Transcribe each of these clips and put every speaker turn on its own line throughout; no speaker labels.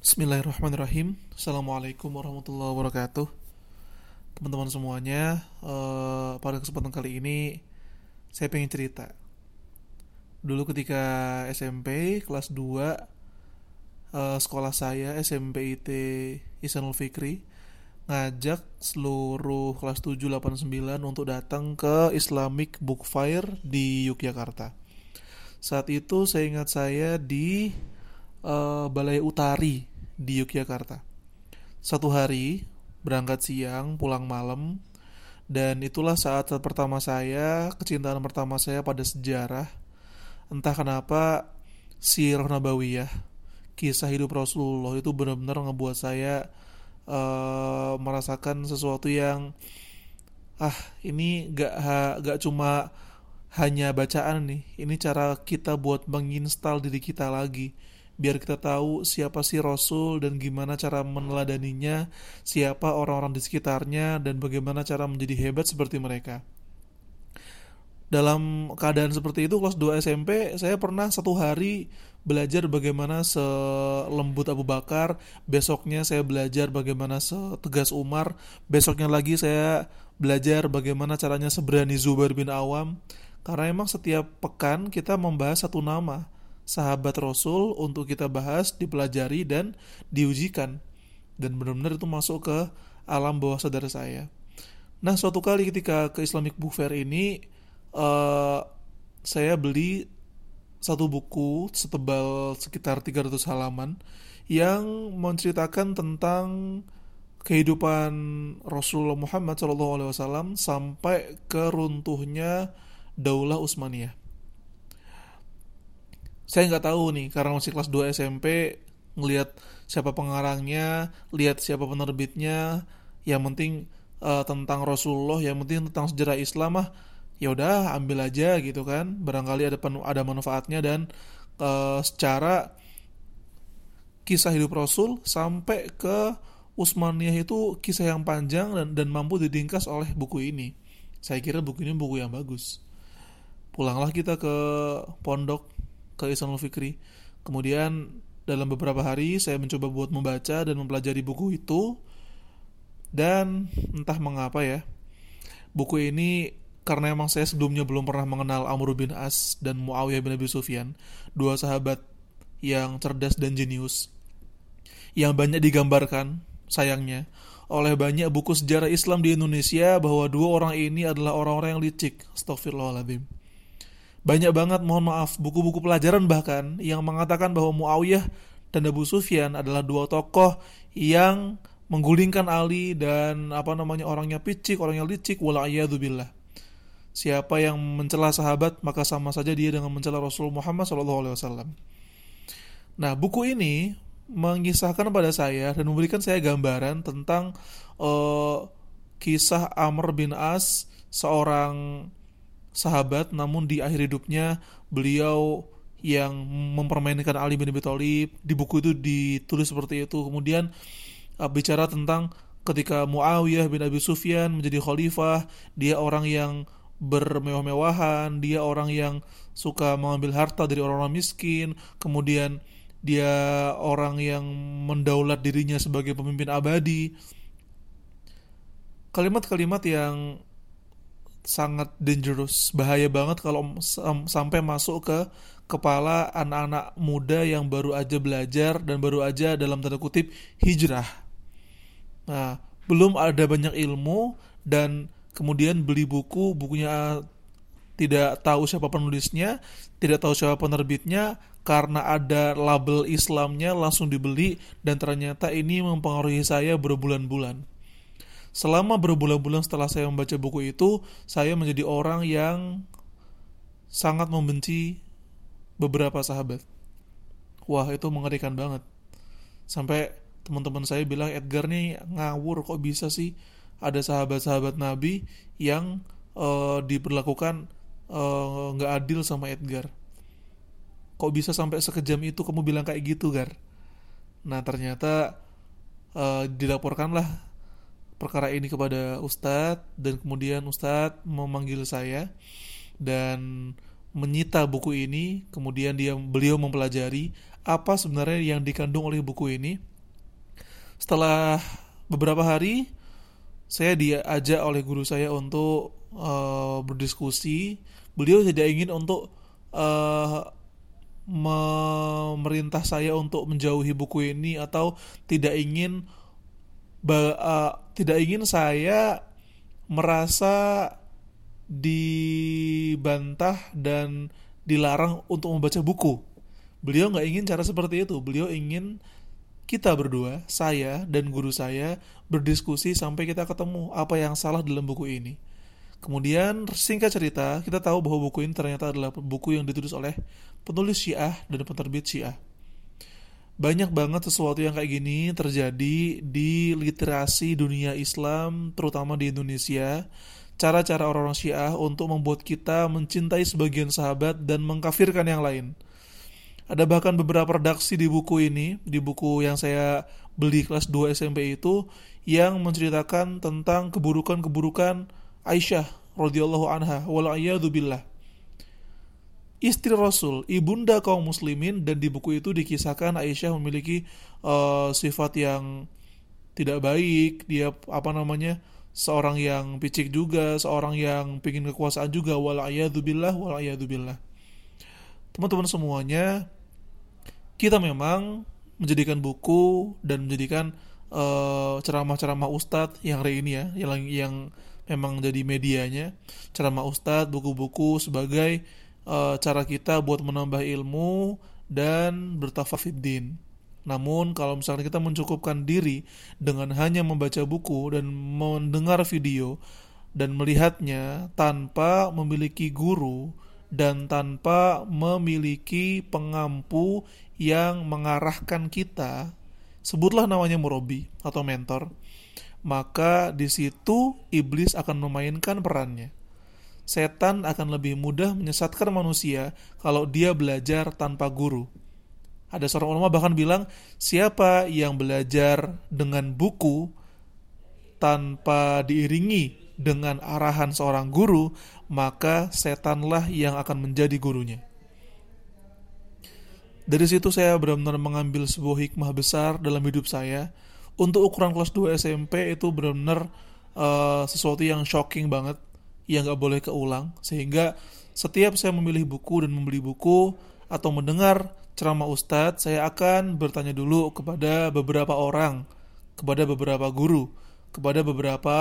Bismillahirrahmanirrahim. Assalamualaikum warahmatullahi wabarakatuh. Teman-teman semuanya uh, Pada kesempatan kali ini Saya pengen cerita. Dulu ketika SMP Kelas 2 uh, eh, Sekolah saya SMP IT Isanul Fikri Ngajak seluruh kelas 7, 8, 9 Untuk datang ke Islamic Book Fair Di Yogyakarta. Saat itu saya ingat saya di uh, Balai Utari di Yogyakarta. Satu hari berangkat siang, pulang malam, dan itulah saat pertama saya, kecintaan pertama saya pada sejarah. Entah kenapa Sirah Nabawiyah, kisah hidup Rasulullah itu benar-benar ngebuat saya uh, merasakan sesuatu yang ah ini gak gak cuma hanya bacaan nih, ini cara kita buat menginstal diri kita lagi biar kita tahu siapa sih Rasul dan gimana cara meneladaninya, siapa orang-orang di sekitarnya, dan bagaimana cara menjadi hebat seperti mereka. Dalam keadaan seperti itu, kelas 2 SMP, saya pernah satu hari belajar bagaimana selembut Abu Bakar, besoknya saya belajar bagaimana setegas Umar, besoknya lagi saya belajar bagaimana caranya seberani Zubair bin Awam, karena emang setiap pekan kita membahas satu nama, sahabat Rasul untuk kita bahas, dipelajari dan diujikan. Dan benar-benar itu masuk ke alam bawah sadar saya. Nah, suatu kali ketika ke Islamic Book Fair ini uh, saya beli satu buku setebal sekitar 300 halaman yang menceritakan tentang kehidupan Rasulullah Muhammad SAW sampai ke runtuhnya Daulah Utsmaniyah saya nggak tahu nih karena masih kelas 2 SMP ngelihat siapa pengarangnya lihat siapa penerbitnya yang penting uh, tentang Rasulullah yang penting tentang sejarah Islam mah ya udah ambil aja gitu kan. Barangkali ada ada manfaatnya dan uh, secara kisah hidup Rasul sampai ke Utsmaniyah itu kisah yang panjang dan, dan mampu didingkas oleh buku ini. Saya kira buku ini buku yang bagus. Pulanglah kita ke pondok ke Ihsanul Fikri. Kemudian dalam beberapa hari saya mencoba buat membaca dan mempelajari buku itu dan entah mengapa ya buku ini karena emang saya sebelumnya belum pernah mengenal Amr bin As dan Muawiyah bin Abi Sufyan, dua sahabat yang cerdas dan jenius yang banyak digambarkan sayangnya oleh banyak buku sejarah Islam di Indonesia bahwa dua orang ini adalah orang-orang yang licik. Astagfirullahaladzim. Banyak banget mohon maaf buku-buku pelajaran bahkan yang mengatakan bahwa Muawiyah dan Abu Sufyan adalah dua tokoh yang menggulingkan Ali dan apa namanya orangnya picik, orangnya licik wala billah. Siapa yang mencela sahabat maka sama saja dia dengan mencela Rasul Muhammad SAW. Nah, buku ini mengisahkan pada saya dan memberikan saya gambaran tentang uh, kisah Amr bin As, seorang sahabat namun di akhir hidupnya beliau yang mempermainkan Ali bin Abi Thalib di buku itu ditulis seperti itu. Kemudian uh, bicara tentang ketika Muawiyah bin Abi Sufyan menjadi khalifah dia orang yang bermewah-mewahan dia orang yang suka mengambil harta dari orang-orang miskin kemudian dia orang yang mendaulat dirinya sebagai pemimpin abadi. Kalimat-kalimat yang sangat dangerous, bahaya banget kalau sampai masuk ke kepala anak-anak muda yang baru aja belajar dan baru aja dalam tanda kutip hijrah. Nah, belum ada banyak ilmu dan kemudian beli buku, bukunya tidak tahu siapa penulisnya, tidak tahu siapa penerbitnya, karena ada label Islamnya langsung dibeli dan ternyata ini mempengaruhi saya berbulan-bulan. Selama berbulan-bulan setelah saya membaca buku itu, saya menjadi orang yang sangat membenci beberapa sahabat. Wah, itu mengerikan banget. Sampai teman-teman saya bilang Edgar nih ngawur kok bisa sih ada sahabat-sahabat Nabi yang uh, diperlakukan eh, nggak uh, adil sama Edgar. Kok bisa sampai sekejam itu kamu bilang kayak gitu, Gar? Nah, ternyata uh, dilaporkanlah perkara ini kepada Ustadz dan kemudian Ustadz memanggil saya dan menyita buku ini kemudian dia beliau mempelajari apa sebenarnya yang dikandung oleh buku ini. Setelah beberapa hari, saya diajak oleh guru saya untuk uh, berdiskusi. Beliau tidak ingin untuk uh, memerintah saya untuk menjauhi buku ini atau tidak ingin uh, tidak ingin saya merasa dibantah dan dilarang untuk membaca buku. Beliau nggak ingin cara seperti itu. Beliau ingin kita berdua, saya dan guru saya berdiskusi sampai kita ketemu apa yang salah dalam buku ini. Kemudian singkat cerita, kita tahu bahwa buku ini ternyata adalah buku yang ditulis oleh penulis Syiah dan penerbit Syiah. Banyak banget sesuatu yang kayak gini terjadi di literasi dunia Islam, terutama di Indonesia. Cara-cara orang-orang Syiah untuk membuat kita mencintai sebagian sahabat dan mengkafirkan yang lain. Ada bahkan beberapa redaksi di buku ini, di buku yang saya beli kelas 2 SMP itu, yang menceritakan tentang keburukan-keburukan Aisyah radhiyallahu anha billah. Istri Rasul, ibunda kaum muslimin dan di buku itu dikisahkan Aisyah memiliki uh, sifat yang tidak baik, dia apa namanya? seorang yang picik juga, seorang yang pingin kekuasaan juga billah billah. Teman-teman semuanya, kita memang menjadikan buku dan menjadikan eh, ceramah-ceramah ustadz yang hari ini ya, yang yang memang jadi medianya, ceramah ustadz, buku-buku sebagai uh, cara kita buat menambah ilmu dan bertafafiddin. Namun kalau misalnya kita mencukupkan diri dengan hanya membaca buku dan mendengar video dan melihatnya tanpa memiliki guru dan tanpa memiliki pengampu yang mengarahkan kita, sebutlah namanya murabi atau mentor, maka di situ iblis akan memainkan perannya. Setan akan lebih mudah menyesatkan manusia kalau dia belajar tanpa guru. Ada seorang ulama bahkan bilang, siapa yang belajar dengan buku tanpa diiringi dengan arahan seorang guru, maka setanlah yang akan menjadi gurunya. Dari situ saya benar-benar mengambil sebuah hikmah besar dalam hidup saya. Untuk ukuran kelas 2 SMP itu benar-benar uh, sesuatu yang shocking banget, yang gak boleh keulang. Sehingga setiap saya memilih buku dan membeli buku atau mendengar ceramah ustadz, saya akan bertanya dulu kepada beberapa orang, kepada beberapa guru, kepada beberapa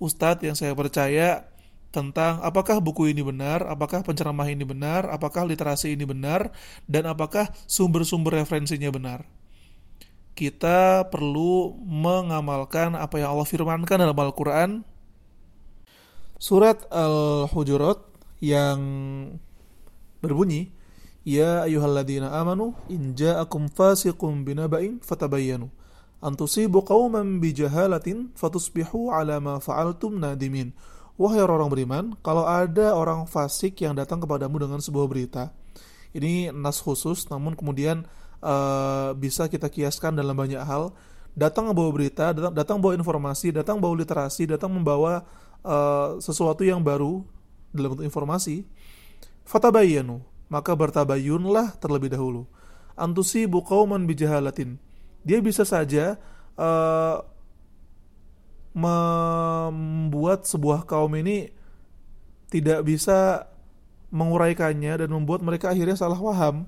ustadz yang saya percaya tentang apakah buku ini benar, apakah penceramah ini benar, apakah literasi ini benar, dan apakah sumber-sumber referensinya benar. Kita perlu mengamalkan apa yang Allah firmankan dalam Al-Quran. Surat Al-Hujurat yang berbunyi, Ya ayuhalladzina amanu in ja'akum fasiqum binaba'in fatabayyanu an tusibu qauman bijahalatin fatusbihu ala ma fa'altum nadimin Wahai orang beriman, kalau ada orang fasik yang datang kepadamu dengan sebuah berita, ini nas khusus, namun kemudian uh, bisa kita kiaskan dalam banyak hal. Datang membawa berita, datang, datang bawa informasi, datang bawa literasi, datang membawa uh, sesuatu yang baru dalam bentuk informasi. Fatabayanu, maka bertabayunlah terlebih dahulu. Antusi bukauman bijahalatin. Dia bisa saja uh, membuat sebuah kaum ini tidak bisa menguraikannya dan membuat mereka akhirnya salah paham.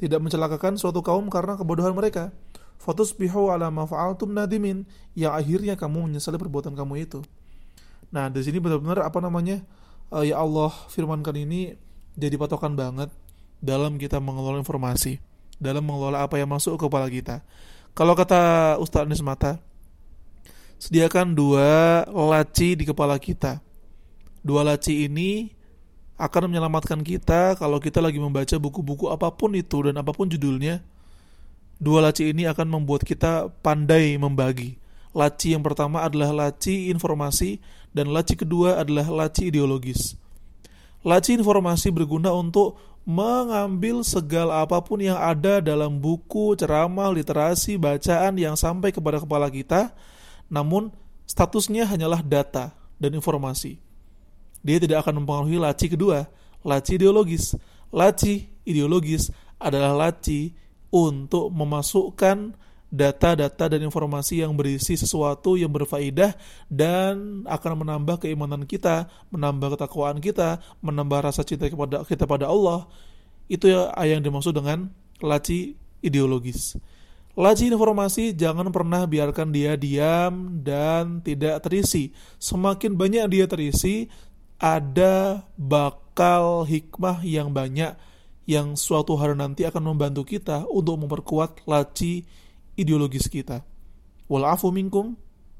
Tidak mencelakakan suatu kaum karena kebodohan mereka. Fotus bihu ala mafa'altum nadimin yang akhirnya kamu menyesali perbuatan kamu itu. Nah, di sini benar-benar apa namanya? Uh, ya Allah firmankan ini jadi patokan banget dalam kita mengelola informasi, dalam mengelola apa yang masuk ke kepala kita. Kalau kata Ustaz Nismata, sediakan dua laci di kepala kita. Dua laci ini akan menyelamatkan kita kalau kita lagi membaca buku-buku apa pun itu dan apa pun judulnya. Dua laci ini akan membuat kita pandai membagi. Laci yang pertama adalah laci informasi dan laci kedua adalah laci ideologis. Laci informasi berguna untuk mengambil segala apa pun yang ada dalam buku, ceramah, literasi, bacaan yang sampai kepada kepala kita namun statusnya hanyalah data dan informasi. Dia tidak akan mempengaruhi laci kedua, laci ideologis. Laci ideologis adalah laci untuk memasukkan data-data dan informasi yang berisi sesuatu yang berfaedah dan akan menambah keimanan kita, menambah ketakwaan kita, menambah rasa cinta kepada kita pada Allah. Itu ya yang dimaksud dengan laci ideologis. Laci informasi jangan pernah biarkan dia diam dan tidak terisi. Semakin banyak dia terisi, ada bakal hikmah yang banyak yang suatu hari nanti akan membantu kita untuk memperkuat laci ideologis kita. Walafu minkum,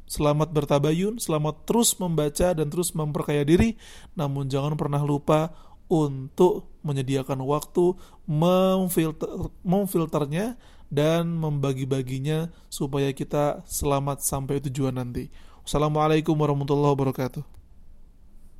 selamat bertabayun, selamat terus membaca dan terus memperkaya diri, namun jangan pernah lupa untuk menyediakan waktu memfilter, memfilternya dan membagi-baginya supaya kita selamat sampai tujuan nanti. Wassalamualaikum warahmatullahi wabarakatuh.